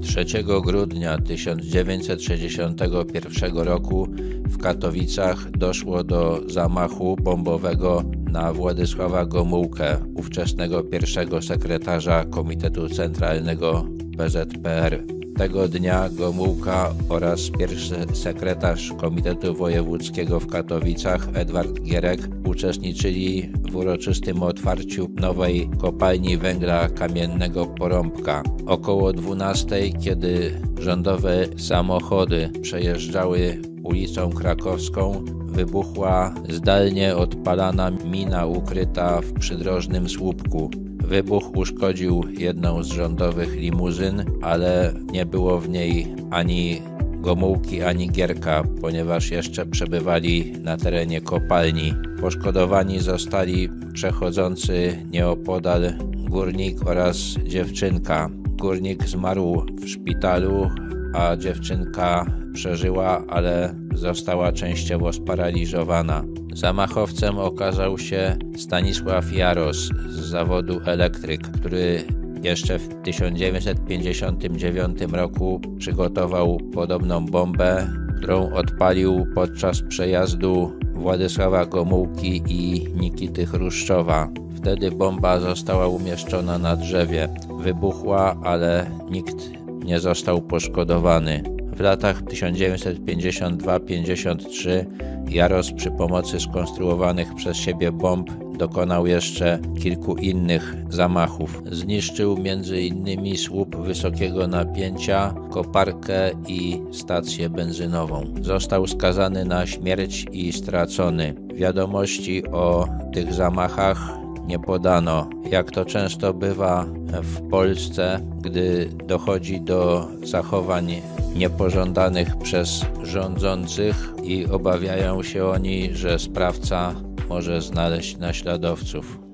3 grudnia 1961 roku w Katowicach doszło do zamachu bombowego na Władysława Gomułkę, ówczesnego pierwszego sekretarza Komitetu Centralnego PZPR. Tego dnia Gomułka oraz pierwszy sekretarz Komitetu Wojewódzkiego w Katowicach Edward Gierek uczestniczyli w uroczystym otwarciu nowej kopalni węgla kamiennego Porąbka. Około 12, kiedy rządowe samochody przejeżdżały ulicą Krakowską, wybuchła zdalnie odpalana mina ukryta w przydrożnym słupku. Wybuch uszkodził jedną z rządowych limuzyn, ale nie było w niej ani Gomułki ani Gierka, ponieważ jeszcze przebywali na terenie kopalni. Poszkodowani zostali przechodzący nieopodal górnik oraz dziewczynka. Górnik zmarł w szpitalu, a dziewczynka przeżyła, ale została częściowo sparaliżowana. Zamachowcem okazał się Stanisław Jaros z zawodu elektryk, który jeszcze w 1959 roku przygotował podobną bombę, którą odpalił podczas przejazdu Władysława Gomułki i Nikity Chruszczowa. Wtedy bomba została umieszczona na drzewie. Wybuchła, ale nikt nie został poszkodowany. W latach 1952-53 Jaros przy pomocy skonstruowanych przez siebie bomb dokonał jeszcze kilku innych zamachów. Zniszczył m.in. słup wysokiego napięcia, koparkę i stację benzynową. Został skazany na śmierć i stracony. Wiadomości o tych zamachach nie podano. Jak to często bywa w Polsce, gdy dochodzi do zachowań niepożądanych przez rządzących i obawiają się oni, że sprawca może znaleźć naśladowców.